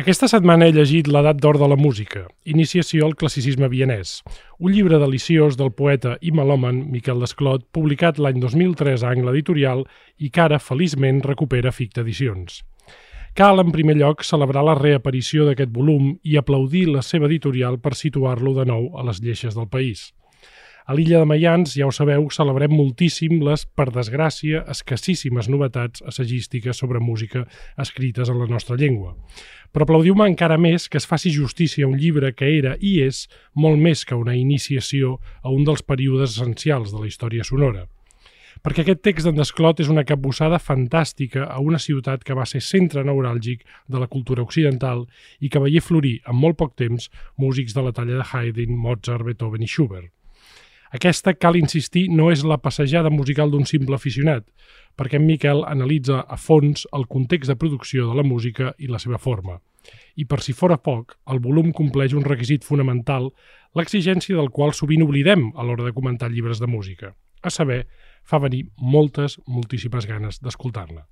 Aquesta setmana he llegit L'edat d'or de la música, iniciació al classicisme vienès, un llibre deliciós del poeta i melòman Miquel Desclot, publicat l'any 2003 a Angle Editorial i que ara, feliçment, recupera Ficta Edicions. Cal, en primer lloc, celebrar la reaparició d'aquest volum i aplaudir la seva editorial per situar-lo de nou a les lleixes del país. A l'illa de Mayans, ja ho sabeu, celebrem moltíssim les, per desgràcia, escassíssimes novetats assagístiques sobre música escrites en la nostra llengua. Però aplaudiu-me encara més que es faci justícia a un llibre que era i és molt més que una iniciació a un dels períodes essencials de la història sonora perquè aquest text d'en Desclot és una capbussada fantàstica a una ciutat que va ser centre neuràlgic de la cultura occidental i que veié florir en molt poc temps músics de la talla de Haydn, Mozart, Beethoven i Schubert. Aquesta, cal insistir, no és la passejada musical d'un simple aficionat, perquè en Miquel analitza a fons el context de producció de la música i la seva forma. I per si fora poc, el volum compleix un requisit fonamental, l'exigència del qual sovint oblidem a l'hora de comentar llibres de música, a saber, fa venir moltes, moltíssimes ganes d'escoltar-la.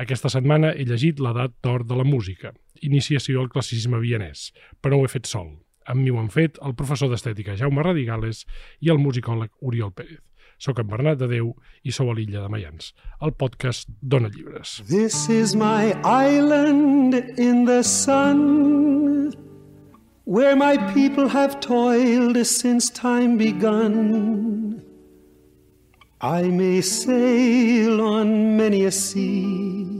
Aquesta setmana he llegit l'edat d'or de la música, iniciació al classicisme vienès, però ho he fet sol. Amb mi ho han fet el professor d'estètica Jaume Radigales i el musicòleg Oriol Pérez. Soc en Bernat de Déu i sou a l'illa de Mayans. El podcast Dona Llibres. This is my island in the sun Where my people have toiled since time begun I may sail on many a sea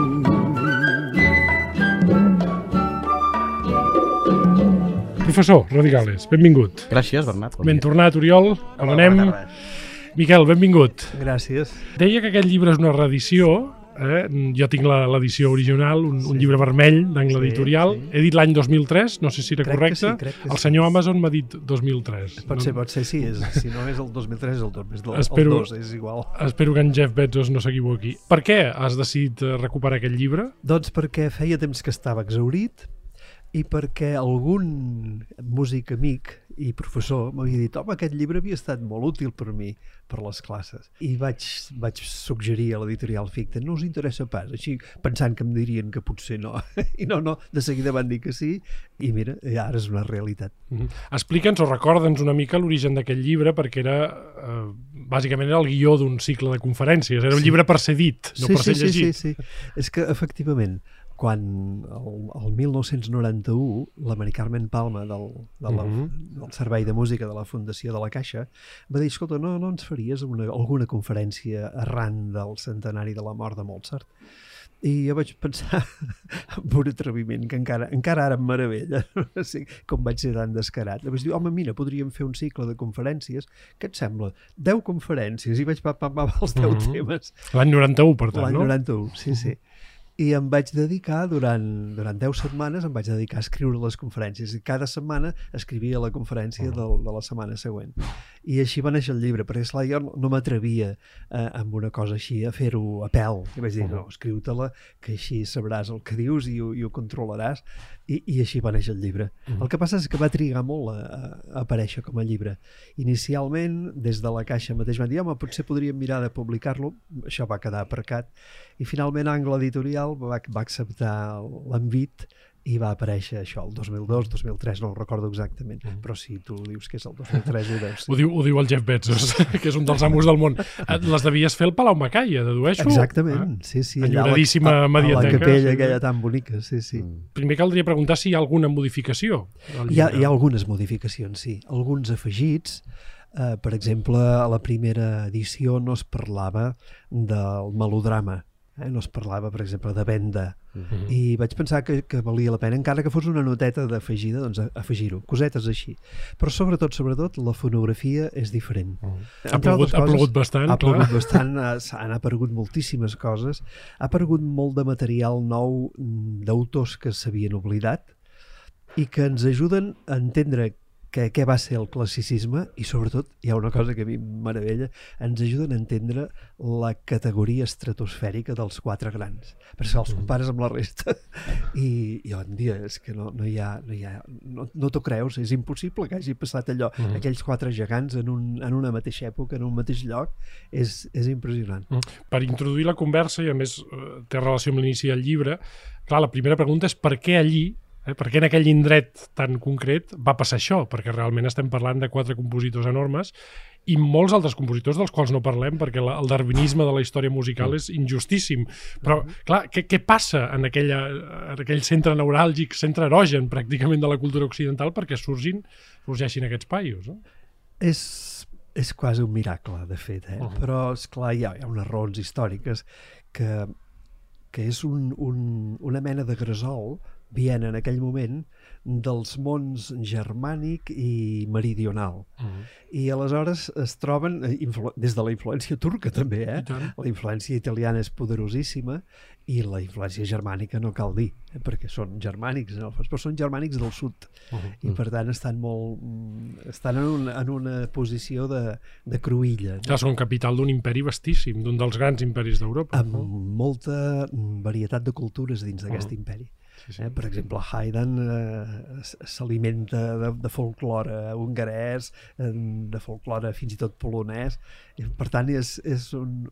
Professor Radigales, benvingut. Gràcies, Bernat. Ben tornat, Oriol. On anem? Miquel, benvingut. Gràcies. Deia que aquest llibre és una reedició, eh? jo tinc la- l'edició original, un, un llibre vermell d'angle Sí, editorial. sí. He dit l'any 2003, no sé si era Crec que correcte. sí, crec que el sí. senyor Amazon m'ha dit 2003. Pot ser, pot ser, sí. És, si no és el 2003, és el 2002. El, Espero- el 2, és igual. Espero que en Jeff Bezos no s'equivoqui. Per què has decidit eh, recuperar aquest llibre? Doncs perquè feia temps que estava exaurit i perquè algun músic amic i professor m'havia dit home, aquest llibre havia estat molt útil per mi, per les classes. I vaig, vaig suggerir a l'editorial Ficta, no us interessa pas, així pensant que em dirien que potser no. I no, no, de seguida van dir que sí, i mira, ara és una realitat. Mhm. Explica'ns o recorda'ns una mica l'origen d'aquest llibre, perquè era, eh, bàsicament era el guió d'un cicle de conferències. Era un Sí. llibre per ser dit, no sí, per ser sí, llegit. Sí, sí, sí. És que, efectivament, quan el, el 1991 la Mari Carmen Palma del, de la, Mhm. del Servei de Música de la Fundació de la Caixa va dir, escolta, no, no ens faries una, alguna conferència arran del centenari de la mort de Mozart? I jo vaig pensar amb un atreviment que encara, encara ara em meravella, no sé com vaig ser tan descarat. Vaig dir, home, mira, podríem fer un cicle de conferències. Què et sembla? 10 conferències i vaig papar els 10 Mhm. temes. L'any 91, per tant, L'any no? 91, sí, sí. I em vaig dedicar, durant, durant 10 setmanes, em vaig dedicar a escriure les conferències. I cada setmana escrivia la conferència de, de la setmana següent. I així va néixer el llibre, perquè esclar, jo no, no m'atrevia eh, amb una cosa així a fer-ho a pèl. I vaig dir, no, escriu-te-la, que així sabràs el que dius i ho, i ho controlaràs. I, I així va néixer el llibre. El que passa és que va trigar molt a, a aparèixer com a llibre. Inicialment, des de la caixa mateix van dir, home, potser podríem mirar de publicar-lo. Això va quedar aparcat. I finalment Angle Editorial va, va acceptar l'envit i va aparèixer això el 2002, 2003, no ho recordo exactament, però si tu dius que és el 2003 ho deus Ho diu, ho diu el Jeff Bezos, que és un dels amos del món. Eh, Les devies fer al Palau Macaia, dedueixo? Exactament, sí, sí. allà a la- Enyoradíssima a, a, mediateca, la capella sí. aquella tan bonica, sí, sí. Eh? Primer caldria preguntar si hi ha alguna modificació. Hi ha, hi ha algunes modificacions, sí. Alguns afegits. Eh, per exemple, a la primera edició no es parlava del melodrama. Eh? No es parlava, per exemple, de venda. Mhm. I vaig pensar que, que valia la pena, encara que fos una noteta d'afegida, doncs afegir-ho. Cosetes així. Però sobretot, sobretot, la fonografia és diferent. Ha Entre plogut, altres ha coses, plogut bastant, ha clar. plogut bastant, ha- han aparegut moltíssimes coses, ha aparegut molt de material nou mm, d'autors que s'havien oblidat, i que ens ajuden a entendre que, què va ser el classicisme i sobretot hi ha una cosa que a mi meravella ens ajuden a entendre la categoria estratosfèrica dels quatre grans perquè els Mm. compares amb la resta i, i on dia és que no, no hi ha no, hi ha, no, no t'ho creus, és impossible que hagi passat allò, Mhm. aquells quatre gegants en, un, en una mateixa època, en un mateix lloc és, és impressionant Per introduir la conversa, i a més eh, té relació amb l'inici del llibre, clar, la primera pregunta és per què allí, eh, per què en aquell indret tan concret va passar això? Perquè realment estem parlant de quatre compositors enormes i molts altres compositors dels quals no parlem perquè la, el darwinisme de la història musical és injustíssim. Però, clar, què, què passa en, aquella, en aquell centre neuràlgic, centre erogen pràcticament de la cultura occidental perquè surgin, sorgeixin aquests paios? No? és, és quasi un miracle, de fet, eh? Uh Uh -huh. -huh. però, és clar hi ha, hi ha unes raons històriques que, que és un, un, una mena de gresol Viena en aquell moment dels mons germànic i meridional. Uh -huh. I aleshores es troben, eh, des de la influència turca també, eh? La influència italiana és poderosíssima i la influència germànica no cal dir, eh? perquè són germànics, en el fons, però són germànics del sud Uh -huh. i per tant estan molt mm, estan en una, en una posició de, de cruïlla no? Clar, són capital d'un imperi vastíssim, d'un dels grans imperis d'Europa. amb molta mm, varietat de cultures dins d'aquest Mhm. imperi Sí, sí. eh? per exemple Haydn eh, s'alimenta de, de folklore hongarès eh, de folklore fins i tot polonès per tant és, és un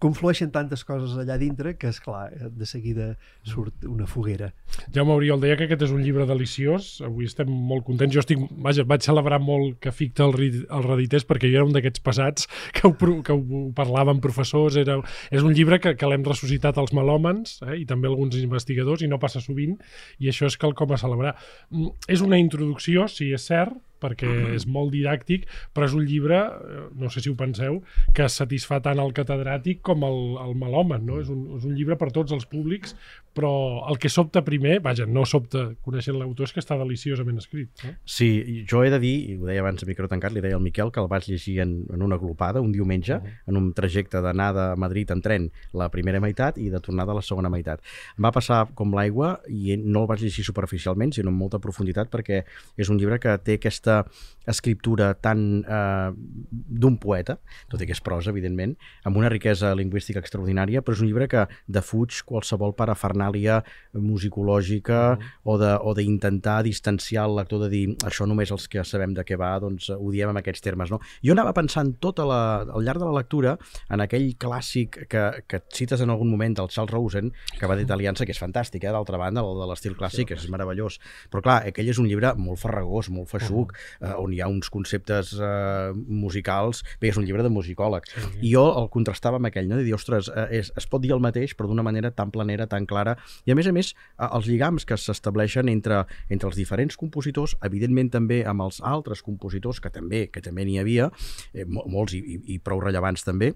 conflueixen tantes coses allà dintre que, és clar de seguida surt una foguera. Jaume Oriol deia que aquest és un llibre deliciós. Avui estem molt contents. Jo estic, vaja, vaig celebrar molt que Ficta el, el redités perquè jo era un d'aquests passats que ho, que ho parlava amb professors. Era, és un llibre que, que l'hem ressuscitat als melòmens eh, i també alguns investigadors i no passa sovint i això és quelcom a celebrar. Mm, És una introducció, sí, és cert, perquè és molt didàctic, però és un llibre, eh, no sé si ho penseu, que satisfà tant el catedràtic com el, el melòman, no? És un, és un llibre per tots els públics, però el que sobta primer, vaja, no sobta coneixent l'autor, és que està deliciosament escrit. No? Sí, jo he de dir, i ho deia abans a micro tancat, li deia al Miquel que el vaig llegir en, en una glopada, un diumenge, uh -huh. en un trajecte d'anada a Madrid en tren la primera meitat i de tornada a la segona meitat. Em va passar com l'aigua i no el vaig llegir superficialment, sinó amb molta profunditat, perquè és un llibre que té aquesta escriptura tan eh, d'un poeta, tot i que és prosa, evidentment, amb una riquesa lingüística extraordinària, però és un llibre que defuig qualsevol parafernàlia musicològica Mhm. o d'intentar distanciar el lector de dir això només els que sabem de què va, doncs ho diem en aquests termes. No? Jo anava pensant tota la, al llarg de la lectura en aquell clàssic que, que cites en algun moment del Charles Rosen, que va d'italiança, que és fantàstic, eh? d'altra banda, el de l'estil clàssic, és meravellós. Però clar, aquell és un llibre molt farragós, molt feixuc, eh, on hi ha uns conceptes eh, musicals... Bé, és un llibre de musicòleg. Sí. I jo el contrastava amb aquell, no? de dir, ostres, eh, és, es pot dir el mateix, però d'una manera tan planera, tan clara, i a més a més, els lligams que s'estableixen entre, entre els diferents compositors, evidentment també amb els altres compositors, que també que també n'hi havia, eh, mo- molts i, i, i prou rellevants també,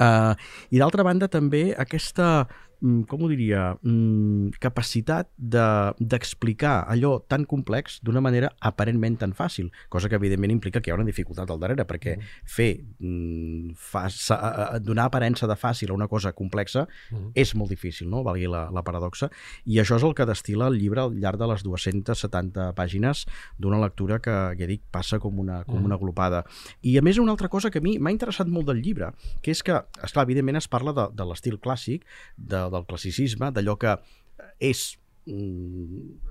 Uh, I d'altra banda també aquesta, com ho diria, mm, capacitat de- d'explicar de, allò tan complex d'una manera aparentment tan fàcil, cosa que evidentment implica que hi ha una dificultat al darrere, perquè fer, mm, fa, sa, uh, donar aparença de fàcil a una cosa complexa és molt difícil, no? valgui la, la paradoxa, i això és el que destila el llibre al llarg de les 270 pàgines d'una lectura que, ja dic, passa com una, com Mm. una glopada. I a més una altra cosa que a mi m'ha interessat molt del llibre, que és que, esclar, evidentment es parla de, de l'estil clàssic, de, del classicisme, d'allò que és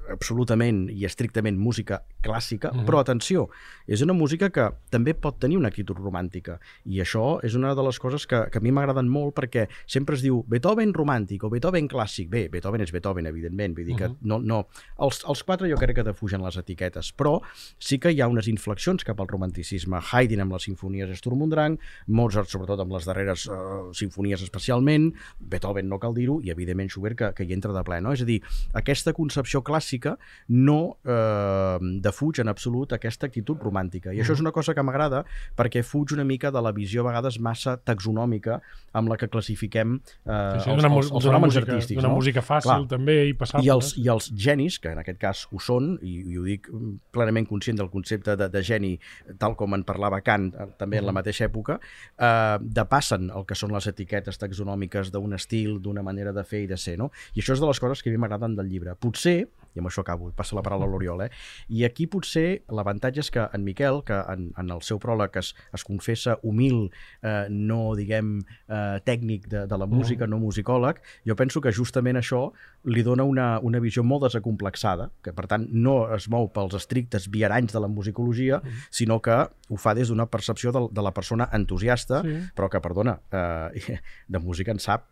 absolutament i estrictament música clàssica, Mhm. però atenció, és una música que també pot tenir una actitud romàntica i això és una de les coses que, que a mi m'agraden molt perquè sempre es diu Beethoven romàntic o Beethoven clàssic. Bé, Beethoven és Beethoven, evidentment, vull dir que Mhm. no, no. Els, els quatre jo crec que defugen les etiquetes, però sí que hi ha unes inflexions cap al romanticisme. Haydn amb les sinfonies Sturm und Drang, Mozart sobretot amb les darreres uh, sinfonies especialment, Beethoven no cal dir-ho, i evidentment Schubert que, que hi entra de ple, no? És a dir, aquesta concepció clàssica no eh, defuig en absolut aquesta actitud romàntica. I això és una cosa que m'agrada perquè fuig una mica de la visió a vegades massa taxonòmica amb la que classifiquem eh, Sí, sí, els, els, els fenòmens música, artístics. d'una no? música fàcil Clar. també i passable. I els, I els genis, que en aquest cas ho són, i, i ho dic plenament conscient del concepte de, de geni, tal com en parlava Kant eh, també en la mateixa època, eh, depassen el que són les etiquetes taxonòmiques d'un estil, d'una manera de fer i de ser. No? I això és de les coses que a mi m'agraden del llibre. Potser i amb això acabo, passo la paraula a l'Oriol, eh? I aquí potser l'avantatge és que en Miquel, que en, en el seu pròleg es, es confessa humil, eh, no, diguem, eh, tècnic de, de la música, no musicòleg, jo penso que justament això li dona una, una visió molt desacomplexada, que per tant no es mou pels estrictes viaranys de la musicologia, sinó que ho fa des d'una percepció de, de la persona entusiasta, Sí. però que, perdona, eh, de música en sap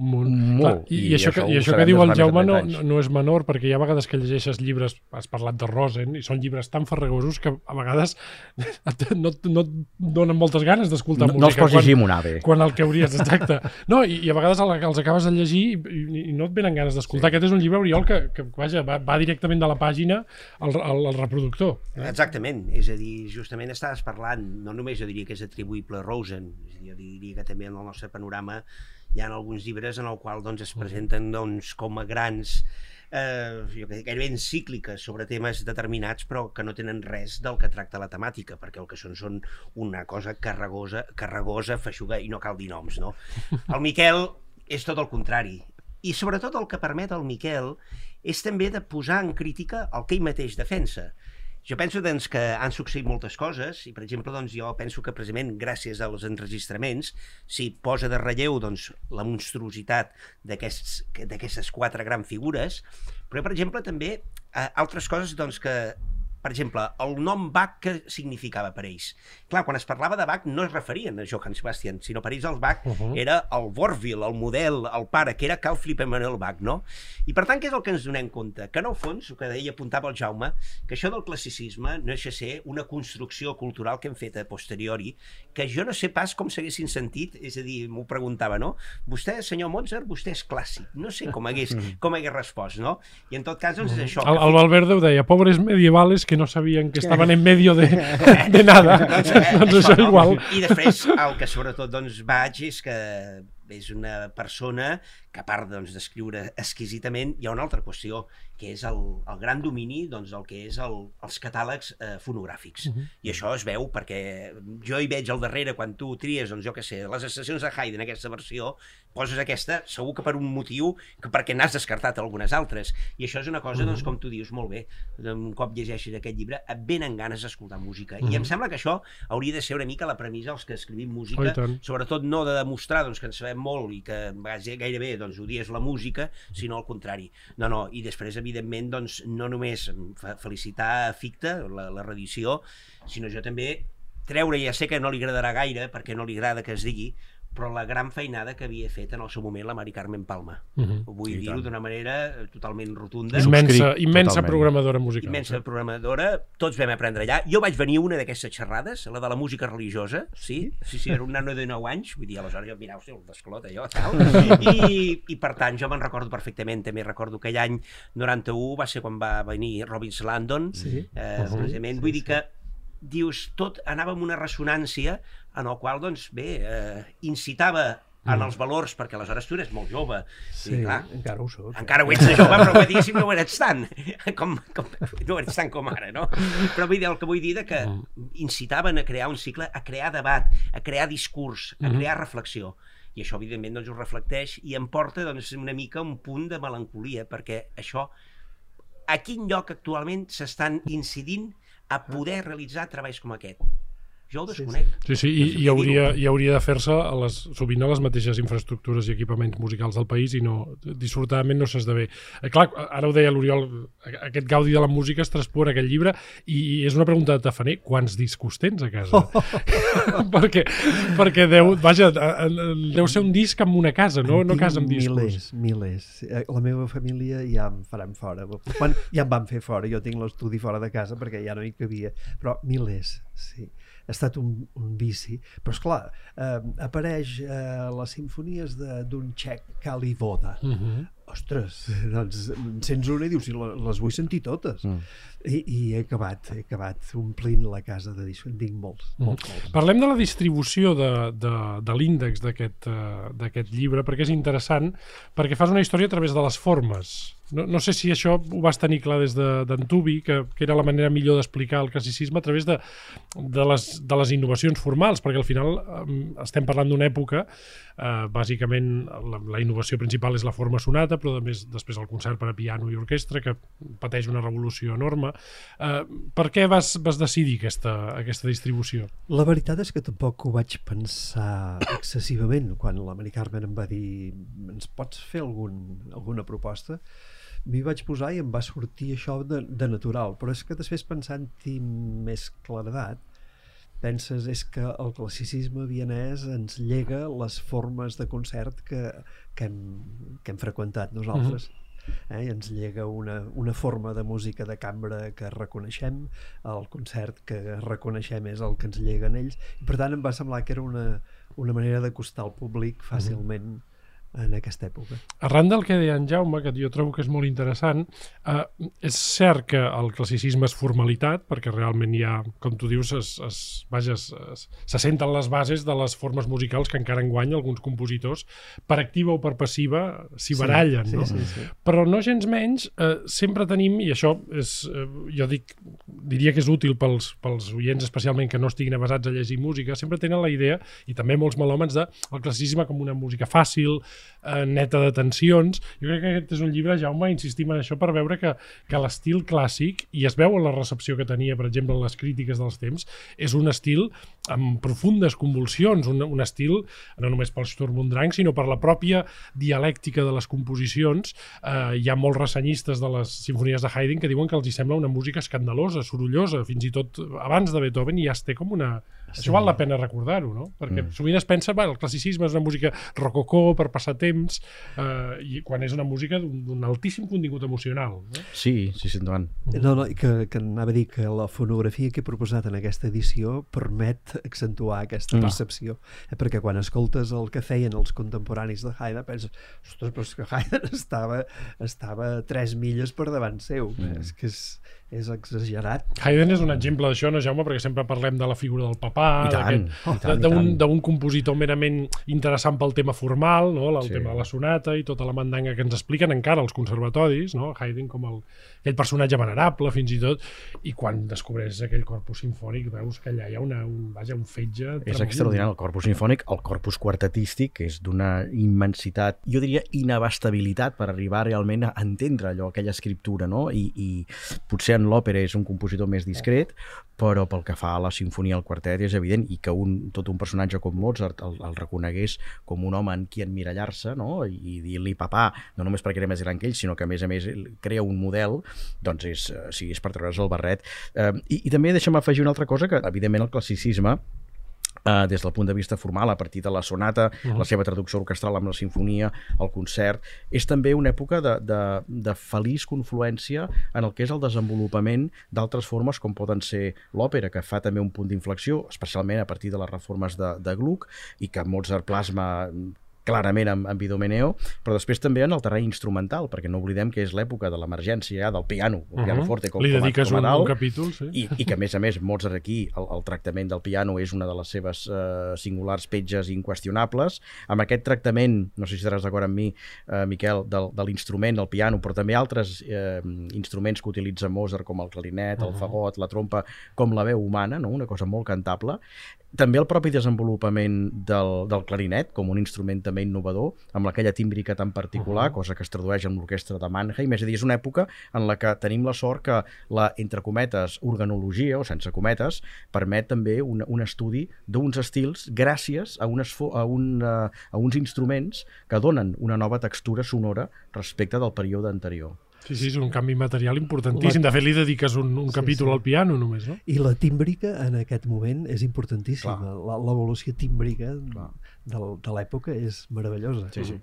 Molt. Molt. I, I i, això, que, i això que diu el Jaume no, 30 anys. no és menor, perquè hi ha vegades que llegeixes llibres, has parlat de Rosen, i són llibres tan farragosos que a vegades no, no et donen moltes ganes d'escoltar No, música. no els pots quan- llegir un ave. quan el que hauries, exacte. No, i, i a vegades el- els acabes de llegir i, i, i no et venen ganes d'escoltar. Sí. Aquest és un llibre, Oriol, que, que vaja, va, va directament de la pàgina al, al, al reproductor. Eh? Exactament, és a dir, justament estaves parlant, no només jo diria que és atribuïble a Rosen, és a dir, jo diria que també en el nostre panorama hi ha alguns llibres en el qual doncs, es presenten doncs, com a grans eh, jo que dic, gairebé encícliques sobre temes determinats però que no tenen res del que tracta la temàtica perquè el que són són una cosa carregosa, carregosa feixuga i no cal dir noms no? el Miquel és tot el contrari. I sobretot el que permet al Miquel és també de posar en crítica el que ell mateix defensa jo penso doncs, que han succeït moltes coses i, per exemple, doncs, jo penso que precisament gràcies als enregistraments s'hi posa de relleu doncs, la monstruositat d'aquestes quatre grans figures, però, per exemple, també eh, altres coses doncs, que per exemple, el nom Bach que significava per ells. Clar, quan es parlava de Bach no es referien a Johann Sebastian, sinó per ells el Bach uh -huh. era el Vorville, el model, el pare, que era Carl Philipp Emanuel Bach, no? I per tant, què és el que ens donem compte? Que en el fons, el que deia, apuntava el Jaume, que això del classicisme no de ser una construcció cultural que hem fet a posteriori, que jo no sé pas com s'haguessin sentit, és a dir, m'ho preguntava, no? Vostè, senyor Mozart, vostè és clàssic. No sé com hagués, com hagués respost, no? I en tot cas, doncs, és això. El, el Valverde ho deia, pobres medievales que no sabien que estaven en medio de, de nada. doncs, eh, doncs això no? igual. I després, el que sobretot doncs, vaig és que és una persona que a part doncs, d'escriure exquisidament, hi ha una altra qüestió, que és el, el gran domini doncs, del que és el, els catàlegs eh, fonogràfics. Uh -huh. I això es veu perquè jo hi veig al darrere, quan tu tries, doncs jo què sé, les estacions de Haydn, aquesta versió, poses aquesta, segur que per un motiu, que perquè n'has descartat algunes altres. I això és una cosa, doncs, com tu dius, molt bé, un cop llegeixes aquest llibre, et venen ganes d'escoltar música. I em sembla que això hauria de ser una mica la premissa dels que escrivim Oh, música, tant. sobretot no de demostrar doncs, que en sabem molt i que gairebé doncs, odies la música, sinó al contrari. No, no, i després, evidentment, doncs, no només fe- felicitar a Ficta, la, la reedició, sinó jo també treure, ja sé que no li agradarà gaire, perquè no li agrada que es digui, però la gran feinada que havia fet en el seu moment la Mari Carmen Palma. Uh -huh. Vull I dir-ho d'una manera eh, totalment rotunda. Immensa, immensa totalment. programadora musical. immensa sí. programadora, tots vam aprendre allà. Jo vaig venir a una d'aquestes xerrades, la de la música religiosa, sí, sí, sí, era un nano de 9 anys, vull dir, aleshores jo, mira, hòstia, el desclot, allò, tal, i, i per tant jo me'n recordo perfectament, també recordo aquell any 91 va ser quan va venir Robbins Landon, Sí. eh, Mhm. precisament, vull dir que dius, tot anava amb una ressonància en el qual, doncs, bé, eh, incitava en els valors, perquè aleshores tu eres molt jove, Sí, i clar, encara ho soc. encara ho ets de jove, però diguéssim no ho eres tant, com, com, no ho eres tant com ara, no? Però vull dir, el que vull dir de que incitaven a crear un cicle, a crear debat, a crear discurs, a crear reflexió. I això, evidentment, doncs, ho reflecteix i em porta doncs, una mica un punt de melancolia, perquè això, a quin lloc actualment s'estan incidint a poder realitzar treballs com aquest? Jo sí. desconec. Sí, sí, i, i, hauria, i hauria de fer-se a les, sovint a les mateixes infraestructures i equipaments musicals del país i no, dissortadament no s'esdevé. Eh, clar, ara ho deia l'Oriol, aquest gaudi de la música es transpua en aquest llibre i, i és una pregunta de tafaner, quants discos tens a casa? perquè, perquè deu, vaja, deu ser un disc amb una casa, no, no casa amb discos. Milers, milers. Eh, La meva família ja em faran fora. Bueno, ja em van fer fora. Jo tinc l'estudi fora de casa perquè ja no hi cabia. Però milers, sí. Ha estat un, un vici. Però, és clar, eh, apareix eh, les sinfonies d'un txec Calivoda. Uh -huh. Ostres, doncs en sents una i dius, les vull sentir totes. Mm. I, I he acabat, he acabat omplint la casa de discos. En tinc molts, molts, molts. Parlem de la distribució de, de, de l'índex d'aquest eh, d'aquest llibre, perquè és interessant, perquè fas una història a través de les formes. No, no sé si això ho vas tenir clar des d'en de, que, que era la manera millor d'explicar el classicisme a través de, de, les, de les innovacions formals, perquè al final eh, estem parlant d'una època, eh, bàsicament la, la innovació principal és la forma sonata, però a més després el concert per a piano i orquestra, que pateix una revolució enorme. Eh, per què vas, vas decidir aquesta, aquesta distribució? La veritat és que tampoc ho vaig pensar excessivament quan la Mari Carmen em va dir ens pots fer algun, alguna proposta? M'hi vaig posar i em va sortir això de, de natural, però és que després pensant-hi més claredat, penses és que el classicisme vienès ens llega les formes de concert que, que, hem, que hem freqüentat nosaltres. Mm -hmm eh? ens llega una, una forma de música de cambra que reconeixem, el concert que reconeixem és el que ens lleguen ells, i per tant em va semblar que era una, una manera d'acostar al públic fàcilment mm -hmm en aquesta època. Arran del que deia en Jaume, que jo trobo que és molt interessant, eh, és cert que el classicisme és formalitat, perquè realment hi ha, com tu dius, es, es, vaja, es, es, se senten les bases de les formes musicals que encara enguany alguns compositors, per activa o per passiva, s'hi barallen, sí, no? Sí, sí. Però no gens menys, eh, sempre tenim, i això és, eh, jo dic, diria que és útil pels, pels oients especialment que no estiguin avasats a llegir música, sempre tenen la idea, i també molts melòmens, de el classicisme com una música fàcil, eh, neta de tensions. Jo crec que aquest és un llibre, Jaume, insistim en això per veure que, que l'estil clàssic, i es veu en la recepció que tenia, per exemple, en les crítiques dels temps, és un estil amb profundes convulsions, un, un estil no només pel Sturm und Drang, sinó per la pròpia dialèctica de les composicions. Eh, hi ha molts ressenyistes de les sinfonies de Haydn que diuen que els hi sembla una música escandalosa, sorollosa, fins i tot abans de Beethoven ja es té com una... Sí. Això val la pena recordar-ho, no? Perquè mm. sovint es pensa, que el classicisme és una música rococó per passar temps, eh, i quan és una música d'un altíssim contingut emocional. No? Sí, sí, sí, endavant. No, no, que, que anava a dir que la fonografia que he proposat en aquesta edició permet accentuar aquesta percepció. Eh, perquè quan escoltes el que feien els contemporanis de Haydn, penses, ostres, però és que Haydn estava, estava tres milles per davant seu. Mm. És que és, és exagerat. Haydn és un exemple d'això, no, Jaume? Perquè sempre parlem de la figura del papà, d'un compositor merament interessant pel tema formal, no? el sí. tema de la sonata i tota la mandanga que ens expliquen encara els conservatoris, no? Haydn com el, aquell personatge venerable fins i tot, i quan descobreix aquell corpus sinfònic veus que allà hi ha una, un, vaja, un fetge... És extraordinari, el corpus sinfònic, el corpus quartetístic, que és d'una immensitat, jo diria inabastabilitat per arribar realment a entendre allò, aquella escriptura, no? I, i potser en l'òpera és un compositor més discret, però pel que fa a la sinfonia al quartet és evident i que un, tot un personatge com Mozart el, el reconegués com un home en qui emmirallar-se no? i, i dir-li papà, no només perquè era més gran que ell, sinó que a més a més crea un model, doncs és, eh, sí, és per treure's el barret. Eh, i, I també deixa'm afegir una altra cosa, que evidentment el classicisme Uh, des del punt de vista formal, a partir de la sonata, uh -huh. la seva traducció orquestral amb la sinfonia, el concert, és també una època de, de, de feliç confluència en el que és el desenvolupament d'altres formes com poden ser l'òpera, que fa també un punt d'inflexió, especialment a partir de les reformes de, de Gluck, i que Mozart plasma clarament amb, amb Idomeneo, però després també en el terreny instrumental, perquè no oblidem que és l'època de l'emergència del piano, el piano uh -huh. forte com, Li dediques com com a un, un capítol, sí. I, i que a més a més Mozart aquí, el, el tractament del piano és una de les seves uh, singulars petges inqüestionables, amb aquest tractament, no sé si estaràs d'acord amb mi, uh, Miquel, del, de l'instrument, el piano, però també altres uh, instruments que utilitza Mozart, com el clarinet, uh -huh. el fagot, la trompa, com la veu humana, no? una cosa molt cantable, també el propi desenvolupament del, del clarinet com un instrument també innovador, amb aquella tímbrica tan particular, uh -huh. cosa que es tradueix en l'orquestra de Mannheim, és a dir, és una època en la que tenim la sort que la, entre cometes, organologia, o sense cometes, permet també un, un estudi d'uns estils gràcies a, unes, a, un, a, uns instruments que donen una nova textura sonora respecte del període anterior. Sí, sí, és un canvi material importantíssim. De fet, li dediques un, un sí, capítol sí. al piano només, no? I la tímbrica en aquest moment és importantíssima. L'evolució tímbrica Clar de, de l'època és meravellosa. Sí, sí.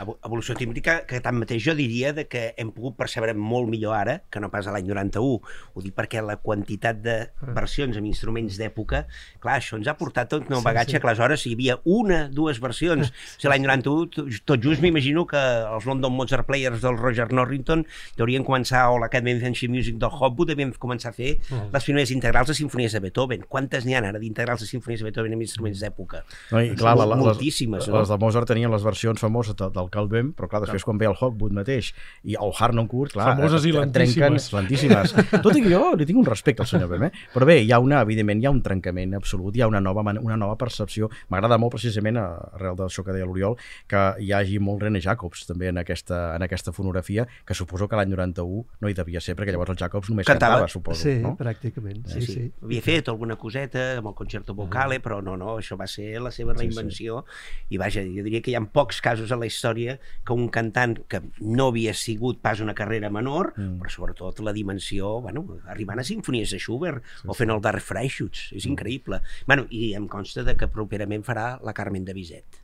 Evolució tímbrica que tanmateix jo diria de que hem pogut percebre molt millor ara que no pas a l'any 91. Ho dic perquè la quantitat de versions amb instruments d'època, clar, això ens ha portat tot un bagatge sí, sí. que aleshores hi havia una, dues versions. O sigui, l'any 91, tot just m'imagino que els London Mozart Players del Roger Norrington deurien començar, o l'Academy of Ancient Music del Hopwood, devien començar a fer Mm. les primeres integrals de sinfonies de Beethoven. Quantes n'hi ha ara d'integrals de sinfonies de Beethoven amb instruments d'època? No, i, clar, la, la, les, Moltíssimes, no? les de Mozart tenien les versions famoses de, del Calvem, però clar, després quan ve el Hawkwood mateix i el Harnoncourt, clar, Famoses i eh, trenquen- lentíssimes. lentíssimes. Tot i que jo li tinc un respecte al senyor Bem, eh? però bé, hi ha una, evidentment, hi ha un trencament absolut, hi ha una nova, una nova percepció. M'agrada molt precisament, eh, arrel d'això que deia l'Oriol, que hi hagi molt René Jacobs també en aquesta, en aquesta fonografia, que suposo que l'any 91 no hi devia ser, perquè llavors el Jacobs només Cantava. cantava, suposo. Sí, no? pràcticament. Sí, sí. Havia fet alguna coseta amb el concerto vocale, però no, no, això va ser la seva reinvenció. I vaja, jo diria que hi ha pocs casos a la història que un cantant que no havia sigut pas una carrera menor, mm. però sobretot la dimensió, bueno, arribant a sinfonies de Schubert sí, o fent el Dark Freischutz, és increïble. Bueno, i em consta de que properament farà la Carmen de Bizet.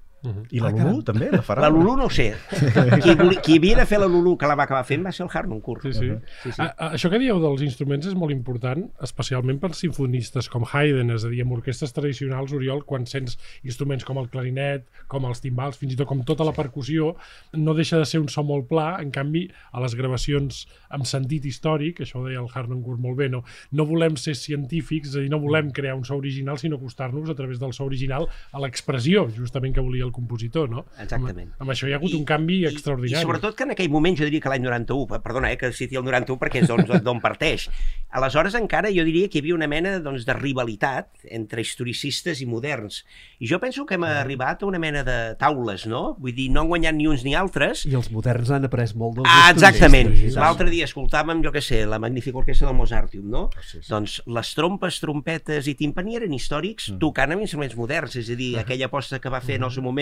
I la Ah, Lulu també la farà? La Lulu no ho sé. Qui, voli- qui havia de fer la Lulu que la va acabar fent va ser el Harnoncourt. Sí, sí. Sí, sí. A, a, això que dieu dels instruments és molt important, especialment per sinfonistes com Haydn, és a dir, amb orquestres tradicionals, Oriol, quan sents instruments com el clarinet, com els timbals, fins i tot com tota la percussió, no deixa de ser un so molt pla, en canvi, a les gravacions amb sentit històric, això ho deia el Harnoncourt molt bé, no, no volem ser científics, és a dir, no volem crear un so original, sinó acostar-nos a través del so original a l'expressió, justament que volia el compositor, no? Exactament. Amb, amb això hi ha hagut un canvi extraordinari. I sobretot que en aquell moment, jo diria que l'any 91, per- perdona, eh, que citi el 91 perquè és d'on d'on parteix. Aleshores encara jo diria que hi havia una mena doncs, de rivalitat entre historicistes i moderns. I jo penso que hem arribat a una mena de taules, no? Vull dir, no han guanyat ni uns ni altres, I els moderns han après molt dels Ah, exactament. L'altre dia escoltàvem, jo què sé, la magnífica orquestra del Mozartium, no? sí, sí. Doncs les trompes, trompetes i timpani eren històrics tocant amb instruments moderns, és a dir, aquella aposta que va fer en el seu moment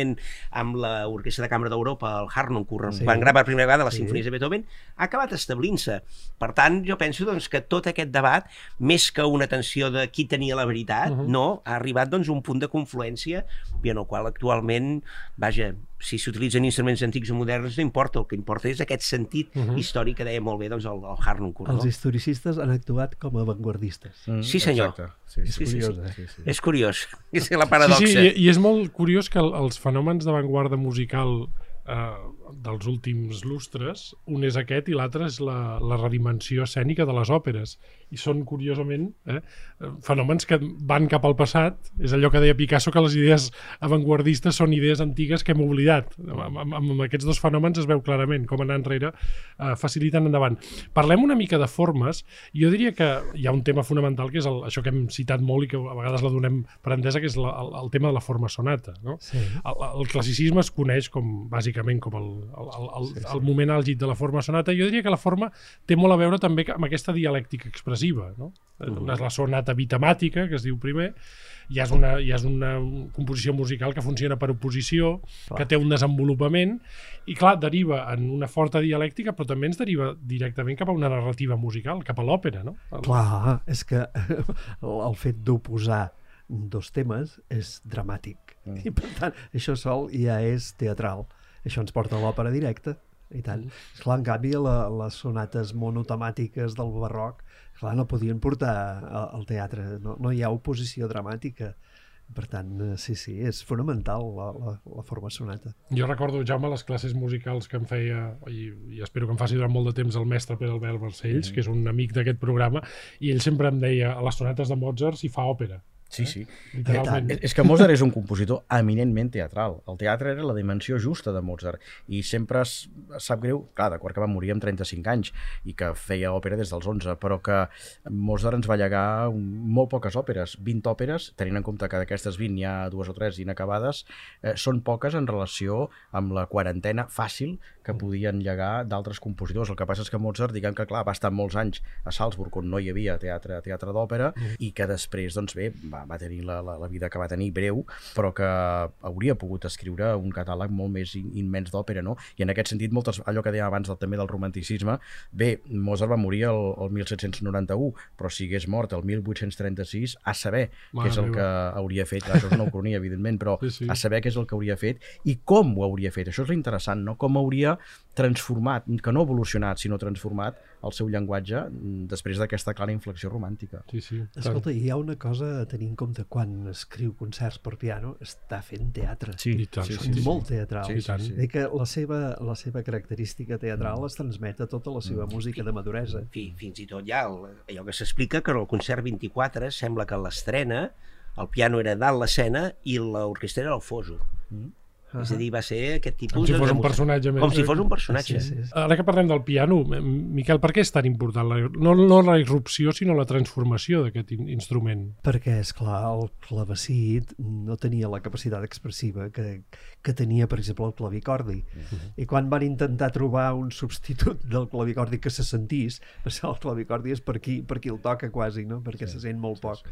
amb l'Orquestra de Cambra d'Europa, el Harnoncourt, Sí. van gravar per primera vegada les Sí. sinfonies de Beethoven, ha acabat establint-se. Per tant, jo penso doncs, que tot aquest debat, més que una tensió de qui tenia la veritat, no, ha arribat doncs, un punt de confluència i en el qual actualment, vaja, si s'utilitzen instruments antics o moderns no importa, el que importa és aquest sentit històric que deia molt bé doncs, el, el Harnoncourt. Els No? historicistes han actuat com a avantguardistes. Mm, Sí, senyor. Exacte. Sí, És sí, sí, curiós, sí, eh? sí, sí. És curiós, és la paradoxa. Sí, sí, i, i és molt curiós que el, els fenòmens d'avantguarda musical eh, dels últims lustres, un és aquest i l'altre és la, la redimensió escènica de les òperes. I són, curiosament, eh, fenòmens que van cap al passat. És allò que deia Picasso, que les idees avantguardistes són idees antigues que hem oblidat. Amb, amb, amb aquests dos fenòmens es veu clarament com anar enrere eh, faciliten endavant. Parlem una mica de formes. Jo diria que hi ha un tema fonamental que és el, això que hem citat molt i que a vegades la donem per entesa, que és la, el, el tema de la forma sonata. No? Sí. El, el classicisme es coneix com, bàsicament com el, el, el, el, el moment àlgid de la forma sonata. Jo diria que la forma té molt a veure també amb aquesta dialèctica expressiva. No? Una és la sonata bitemàtica, que es diu primer, ja és una, ja és una composició musical que funciona per oposició, que té un desenvolupament, i clar, deriva en una forta dialèctica, però també ens deriva directament cap a una narrativa musical, cap a l'òpera, no? El- Clar, és que el, el fet d'oposar dos temes és dramàtic. Mm. I per tant, això sol ja és teatral. Això ens porta a l'òpera directa. I tant. Mm. Clar, en canvi, la, les sonates monotemàtiques del barroc, clar, no podien portar al teatre. No, no hi ha oposició dramàtica. Per tant, eh, sí, sí, és fonamental la, la, la forma sonata. Jo recordo, Jaume, les classes musicals que em feia, i, i espero que em faci durant molt de temps, el mestre Pere Albert Barcells, que és un amic d'aquest programa, i ell sempre em deia, a les sonates de Mozart s'hi fa òpera. Sí, sí. Literalment. És, que Mozart és un compositor eminentment teatral. El teatre era la dimensió justa de Mozart i sempre es, sap greu, clar, d'acord que va morir amb 35 anys i que feia òpera des dels 11, però que Mozart ens va llegar molt poques òperes, 20 òperes, tenint en compte que d'aquestes 20 hi ha dues o tres inacabades, eh, són poques en relació amb la quarantena fàcil que podien llegar d'altres compositors. El que passa és que Mozart, diguem que clar, va estar molts anys a Salzburg on no hi havia teatre teatre d'òpera i que després, doncs bé, va, va tenir la, la, la vida que va tenir breu, però que hauria pogut escriure un catàleg molt més in, immens d'òpera, no? I en aquest sentit, moltes, allò que dèiem abans del, també del romanticisme, bé, Mozart va morir el, el 1791, però si hagués mort el 1836, a saber Mare què és el meva. que hauria fet, això és una ucronia, evidentment, però Sí, sí. a saber què és el que hauria fet i com ho hauria fet. Això és l'interessant, no? Com hauria transformat, que no evolucionat, sinó transformat el seu llenguatge mm, després d'aquesta clara inflexió romàntica. Sí, sí. Escolta, hi ha una cosa a tenir en compte quan escriu concerts per piano, està fent teatre. Sí, I tant, sí, sí, sí, molt teatral. Sí, sí, sí. I que la seva, la seva característica teatral es transmet a tota la seva música de maduresa. fi, fins i tot ja el, allò que s'explica que en el concert 24 sembla que en l'estrena el piano era dalt l'escena i l'orquestra era al foso. Mm. És a dir, va ser aquest tipus Com si de fos un personatge més. Com si fos un personatge. Sí, sí, sí. Ara que parlem del piano, Miquel, per què és tan important? La, no, no la irrupció, sinó la transformació d'aquest in- instrument. Perquè, és clar, el clavecit no tenia la capacitat expressiva que, que tenia, per exemple, el clavicordi. I quan van intentar trobar un substitut del clavicordi que se sentís, perquè el clavicordi és per qui, per qui el toca quasi, no? perquè se sent molt poc.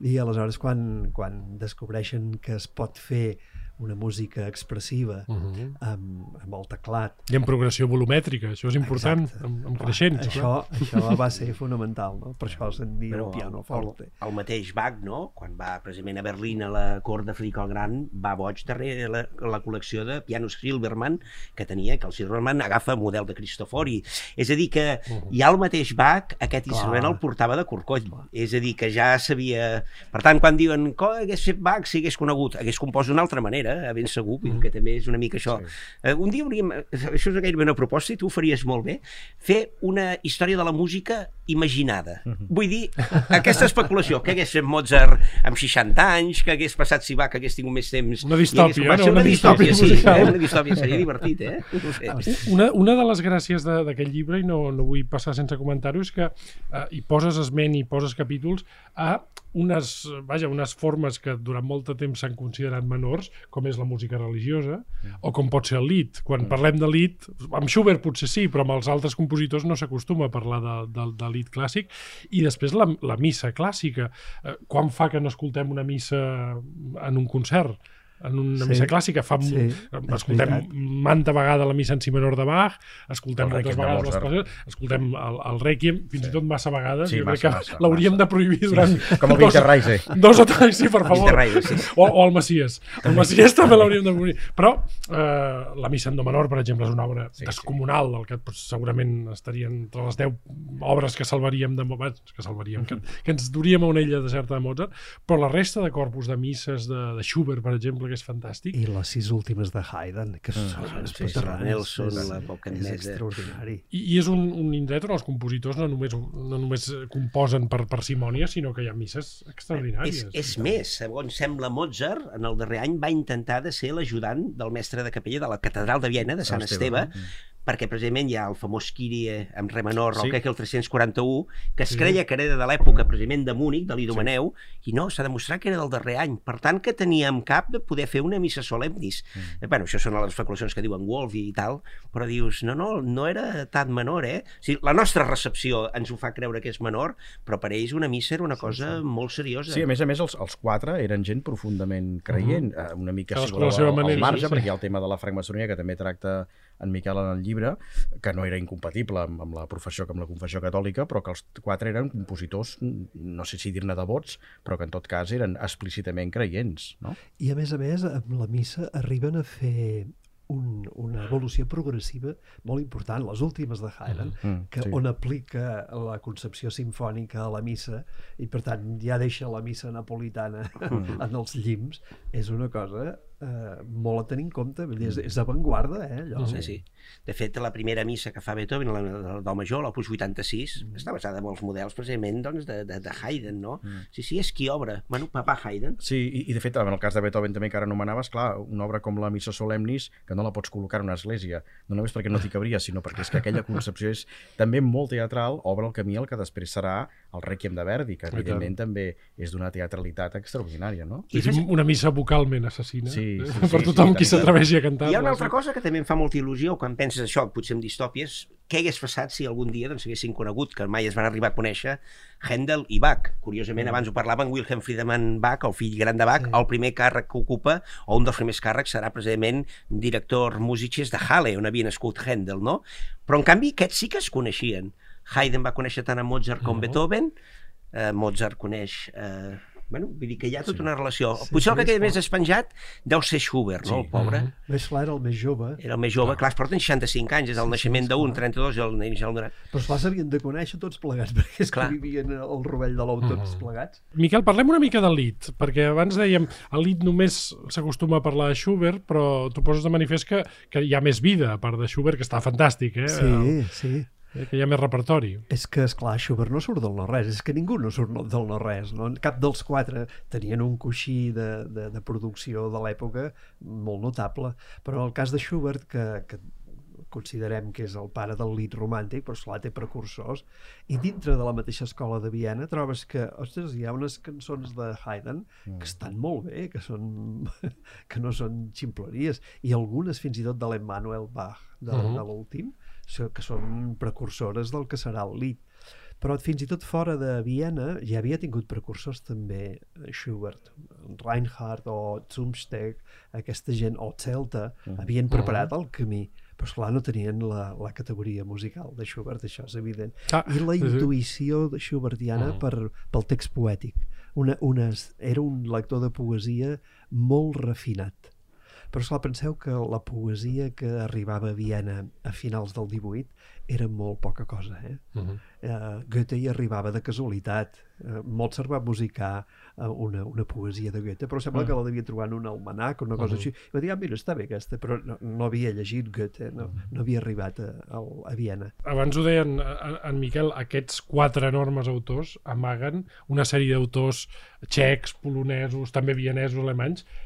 I aleshores, quan, quan descobreixen que es pot fer una música expressiva Uh -huh. amb, amb el teclat, I en progressió volumètrica, això és important, Exacte. amb, amb creixents. això, això va ser fonamental, no? per això se'n diu Però el pianoforte. El, el mateix Bach, no? quan va precisament a Berlín a la cort de Frederic el Gran, va boig darrere la, la col·lecció de pianos Silverman que tenia, que el Silverman agafa model de Cristofori. És a dir, que ja el mateix Bach, aquest Clar. instrument el portava de corcoll. És a dir, que ja sabia... Per tant, quan diuen que hagués fet Bach si hagués conegut, hagués compost d'una altra manera, eh, ben segur, mm. que també és una mica això. Sí. Uh, un dia hauríem, això és gairebé una proposta i tu ho faries molt bé, fer una història de la música imaginada. Mm -hmm. Vull dir, aquesta especulació, que hagués fet Mozart amb 60 anys, que hagués passat si va, que hagués tingut més temps. Una distòpia, hagués no? Una Una distòpia, distòpia sí, musical. eh? una distòpia, seria divertit, eh? No sé. Una, una de les gràcies de- d'aquest llibre, i no, no vull passar sense comentar-ho, és que eh, hi poses esment i poses capítols a unes, vaja, unes formes que durant molt de temps s'han considerat menors, com és la música religiosa, o com pot ser el lit. Quan parlem de lit, amb Schubert potser sí, però amb els altres compositors no s'acostuma a parlar de, de, de lit clàssic. I després la, la missa clàssica. Eh, quan fa que no escoltem una missa en un concert? En una Sí. missa clàssica fa Sí, sí, escoltem manta vegada la missa en si menor de Bach escoltem El moltes vegades les coses escoltem el, el Requiem fins Sí. i tot massa vegades Sí, jo massa, crec que l'hauríem de prohibir durant Com el dos, Winterreise. dos o tres, sí, per favor sí. o, o el Messies el Messies també l'hauríem de prohibir però eh, la missa en do menor per exemple és una obra Sí, sí. descomunal del que pues, segurament estaria entre les 10 obres que salvaríem de Mozart que salvaríem, que, que ens duríem a una illa deserta de Mozart però la resta de corpus de misses de, de Schubert per exemple que és fantàstic I les sis últimes de Haydn, que són sí, espectaculars. Nelson, és, la és Pocanesa. extraordinari. I, i és un, un indret on els compositors no només, no només eh, composen per parsimònia, sinó que hi ha misses És, extraordinàries. és més, segons sembla Mozart, en el darrer any va intentar de ser l'ajudant del mestre de capella de la catedral de Viena, de Sant Esteve, Esteve, perquè precisament hi ha el famós Kyrie amb re menor, Sí. sí. el que el 341, que es Sí. creia que era de l'època precisament de Múnich, de l'Idomeneu, i no, s'ha demostrat que era del darrer any. Per tant, que tenia en cap de poder fer una missa solemnis. Mm. Bueno, això són les especulacions que diuen Wolf i tal, però dius, no, no, no era tan menor, eh? O sigui, la nostra recepció ens ho fa creure que és menor, però per ells una missa era una cosa molt seriosa. Sí, a més a més, els, els quatre eren gent profundament creient, -huh. una mica, si voleu, al, al marge, sí, sí. perquè hi ha el tema de la francmaçonia, que també tracta en Miquel en el llibre, que no era incompatible amb, amb la professió, amb la confessió catòlica, però que els quatre eren compositors, no sé si dir-ne devots, però que en tot cas eren explícitament creients, no? I a més a més, amb la missa arriben a fer un, una evolució progressiva molt important, les últimes de Haydn, Mm, que sí. on aplica la concepció sinfònica a la missa i per tant ja deixa la missa napolitana en els llims, és una cosa eh, molt a tenir en compte, és, és avantguarda, eh, allò. Sí, sí. De fet, la primera missa que fa Beethoven, la del Do Major, l'Opus 86, Mm. està basada en els models precisament doncs, de, de, de Haydn, no? Mm. Sí, sí, és qui obre. Bueno, papà Haydn. Sí, i, i de fet, en el cas de Beethoven també que ara anomenaves, clar, una obra com la Missa Solemnis, que no la pots col·locar en una església, no només perquè no t'hi cabria, sinó perquè és que aquella concepció és també molt teatral, obre el camí al que després serà el Requiem de Verdi, que evidentment també és d'una teatralitat extraordinària, no? És una missa vocalment assassina Sí, eh, sí, per sí, tothom sí, qui tant. s'atreveixi a cantar. Hi ha una altra cosa que també em fa molta il·lusió quan penses això, potser en distòpies, què hagués passat si algun dia doncs, haguessin conegut, que mai es van arribar a conèixer, Händel i Bach. Curiosament, abans ho parlaven, Wilhelm Friedemann Bach, el fill gran de Bach, Sí. el primer càrrec que ocupa, o un dels primers càrrecs, serà precisament director músics de Halle, on havia nascut Händel, no? Però, en canvi, aquests sí que es coneixien. Haydn va conèixer tant a Mozart com Mhm. Beethoven, eh, Mozart coneix eh, Bueno, vull dir que hi ha tota Sí. una relació. Sí, Potser el sí, que queda és més despenjat deu ser Schubert, no, Sí. el pobre? Mhm. Més clar, era el més jove, Era el més jove, clar, es porten 65 anys, és el Sí, sí, naixement d'un, esclar. 32 i el naixement d'un... però esclar s'havien de conèixer tots plegats, perquè és Clar. que vivien al rovell de l'ou tots Mhm. plegats. Miquel, parlem una mica del Lied, perquè abans dèiem el Lied només s'acostuma a parlar de Schubert, però tu poses de manifest que, que hi ha més vida, a part de Schubert, que està fantàstic, eh? Sí, sí. El, que hi ha més repertori. És que, és clar Schubert no surt del no-res, és que ningú no surt no- del no-res. No? Cap dels quatre tenien un coixí de, de, de producció de l'època molt notable, però en el cas de Schubert, que, que considerem que és el pare del lit romàntic, però esclar, té precursors, i dintre de la mateixa escola de Viena trobes que, ostres, hi ha unes cançons de Haydn que estan molt bé, que, són, que no són ximpleries, i algunes fins i tot de l'Emmanuel Bach, de, uh. -huh. de l'últim, que són precursores del que serà el lit. Però fins i tot fora de Viena ja havia tingut precursors també eh, Schubert, Reinhardt o Zumsteck, aquesta gent, o Celta, havien preparat el camí, però esclar no tenien la, la categoria musical de Schubert, això és evident. Ah, I la sí, intuïció de Schubertiana Mhm. per, pel text poètic. Una, unes, era un lector de poesia molt refinat. Però, esclar, penseu que la poesia que arribava a Viena a finals del 18 era molt poca cosa, eh? Uh -huh. Uh, Goethe hi arribava de casualitat. Uh, Mozart va musicar uh, una, una poesia de Goethe, però sembla Mm. que la devia trobar en un almanac o una cosa Mhm. així. I va dir, ah, mira, està bé aquesta, però no, no havia llegit Goethe, no, no havia arribat a, a, a Viena. Abans ho deien en, en Miquel, aquests quatre enormes autors amaguen una sèrie d'autors txecs, polonesos, també vienesos, alemanys, eh,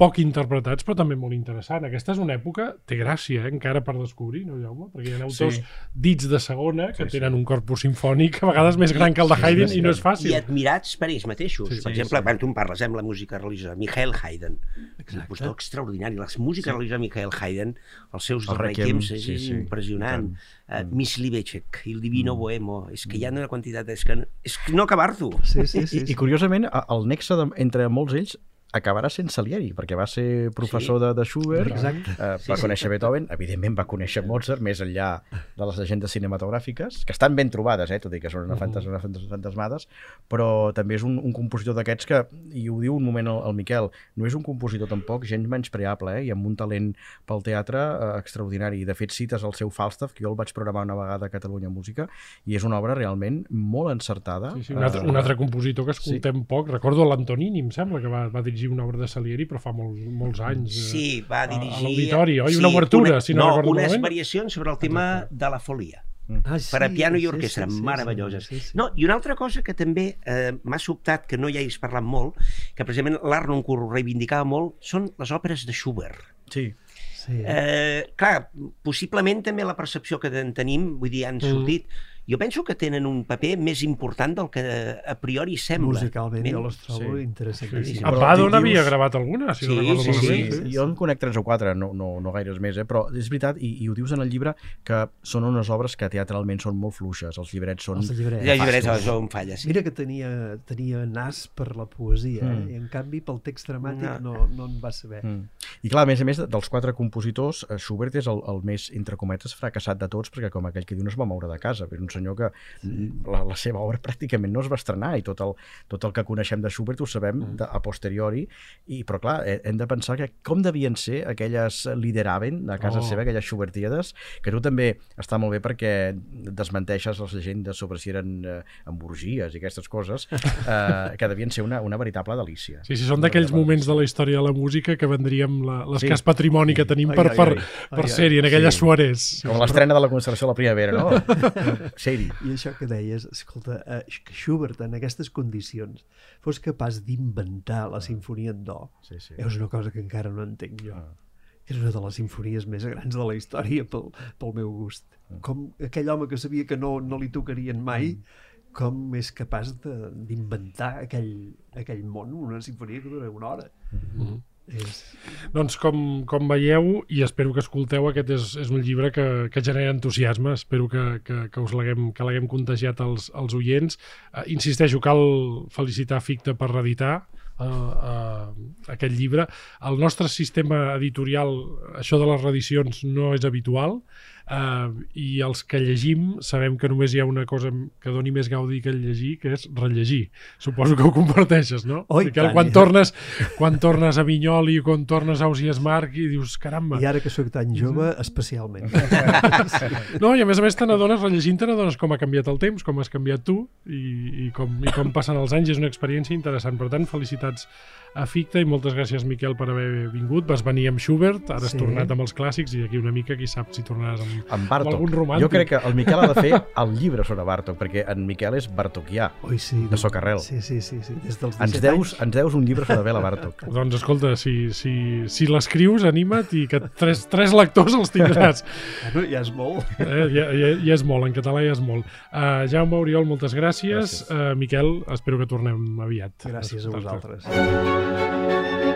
poc interpretats, però també molt interessant. Aquesta és una època, té gràcia, eh, encara per descobrir, no, Jaume? Perquè hi ha autors Sí. dits de segona que Sí, sí. tenen un corpus sinfònic a vegades més gran que el de Sí, Haydn sí, i no és I fàcil. admirats per ells mateixos. Sí, Sí, per sí, exemple, sí. quan tu em parles, eh, amb la música religiosa, Michael Haydn, un Exacte. compositor extraordinari. La música religiosa de Michael Haydn, els seus El Requiem, requiems, és sí, sí, impressionant. i Uh, Miss Libecek, Il Divino Bohemo, és que hi ha una quantitat, és que, és que no acabar-t'ho. Sí, sí, I, sí. i, I curiosament, el nexe de, entre molts ells acabarà sent Salieri, perquè va ser professor Sí. de, de Schubert, Exacte. eh, Sí, va sí. conèixer Beethoven, evidentment va conèixer Mozart, més enllà de les llegendes cinematogràfiques, que estan ben trobades, eh, tot i que són una, fantas, una fantas, fantasmades, però també és un, un compositor d'aquests que, i ho diu un moment el, el Miquel, no és un compositor tampoc gens menyspreable, eh, i amb un talent pel teatre eh, extraordinari. De fet, cites el seu Falstaff, que jo el vaig programar una vegada a Catalunya Música, i és una obra realment molt encertada. Sí, sí, un, altre, un altre compositor que escoltem poc. Recordo l'Antonini, em sembla, que va, va dirigir una obra de Salieri, però fa molts, molts anys. eh, Sí, va a- a dirigir... l'auditori, oi? Una obertura, si no recordo unes malament. variacions sobre el tema de la folia. Ah, per a piano i orquestra, meravelloses. Sí, sí. No, i una altra cosa que també eh, m'ha sobtat, que no hi hagis parlat molt, que precisament l'Arnoncourt ho reivindicava molt, són les òperes de Schubert. Sí. sí. Eh, clar, possiblement també la percepció que en tenim, vull dir, han Mm. Jo penso que tenen un paper més important del que a priori sembla. Musicalment jo les trobo Sí. Sí, interessantíssimes. sí. Però A dius- havia gravat alguna, si Sí, no recordo sí, Sí, malament. sí, jo en conec tres o quatre, no, no, no gaires més, eh? però és veritat, i, i ho dius en el llibre, que són unes obres que teatralment són molt fluixes, els llibrets són... Els llibrets. Ja llibrets, em falla, sí. Mira que tenia, tenia nas per la poesia, Mm. eh? i en canvi pel text dramàtic No. no, no en va saber. Mm. I clar, a més a més, dels quatre compositors, eh, Schubert és el, el més, entre cometes, fracassat de tots, perquè com aquell que diu no es va moure de casa, és un senyor que la, la seva obra pràcticament no es va estrenar i tot el, tot el que coneixem de Schubert ho sabem Mm. de, a posteriori, i, però clar, hem de pensar que com devien ser aquelles lideraven a casa Oh. seva, aquelles Schubertiades, que tu també està molt bé perquè desmenteixes les llegendes sobre si eren eh, emborgies i aquestes coses, eh, que devien ser una, una veritable delícia. Sí, sí, són d'aquells moments de la història de la música que vendríem la- l'escàs Sí. patrimoni que tenim Ai, per, ai, per, ai. per ai. sèrie, en aquelles Sí. suares. Com l'estrena de la Constelació de la Primavera, no? Seri. I això que deies, escolta, eh, que Schubert en aquestes condicions fos capaç d'inventar la sinfonia en do, Sí, sí. és una cosa que encara no entenc jo. Ah. És una de les sinfonies més grans de la història pel, pel meu gust. Mm. Com aquell home que sabia que no, no li tocarien mai, com és capaç de- d'inventar aquell, aquell món, una sinfonia que dura una hora. Mhm. És... Doncs com, com veieu, i espero que escolteu, aquest és, és un llibre que, que genera entusiasme, espero que, que, que us l'haguem contagiat als, als oients. Uh, insisteixo, cal felicitar Ficta per reeditar uh, uh, aquest llibre. El nostre sistema editorial, això de les reedicions no és habitual, Uh, I els que llegim sabem que només hi ha una cosa que doni més gaudi que llegir, que és rellegir. Suposo que ho comparteixes, no? I Miquel, tant, quan i- tornes, quan tornes a Vinyoli, quan tornes a Ausias Marc i dius, caramba... I ara que sóc tan jove, especialment. No, i a més a més te n'adones, rellegint te n'adones com ha canviat el temps, com has canviat tu i, i, com, i com passen els anys. És una experiència interessant. Per tant, felicitats a Ficta i moltes gràcies, Miquel, per haver vingut. Vas venir amb Schubert, ara has Sí. tornat amb els clàssics i d'aquí una mica qui sap si tornaràs amb, En Bartok. Jo crec que el Miquel ha de fer el llibre sobre Bartok, perquè en Miquel és bartokià. Oi, sí. De Socarrel. Sí, sí, sí, sí. Des dels 17 Ens deus, anys. ens deus un llibre sobre Bela Bartok. Doncs escolta, si, si, si l'escrius, anima't i que tres, tres lectors els tindràs. Bueno, ja és molt. Eh, ja, ja, ja és molt, en català ja és molt. Uh, Jaume Oriol, moltes gràcies. Gràcies. Uh, Miquel, espero que tornem aviat. Gràcies a vosaltres.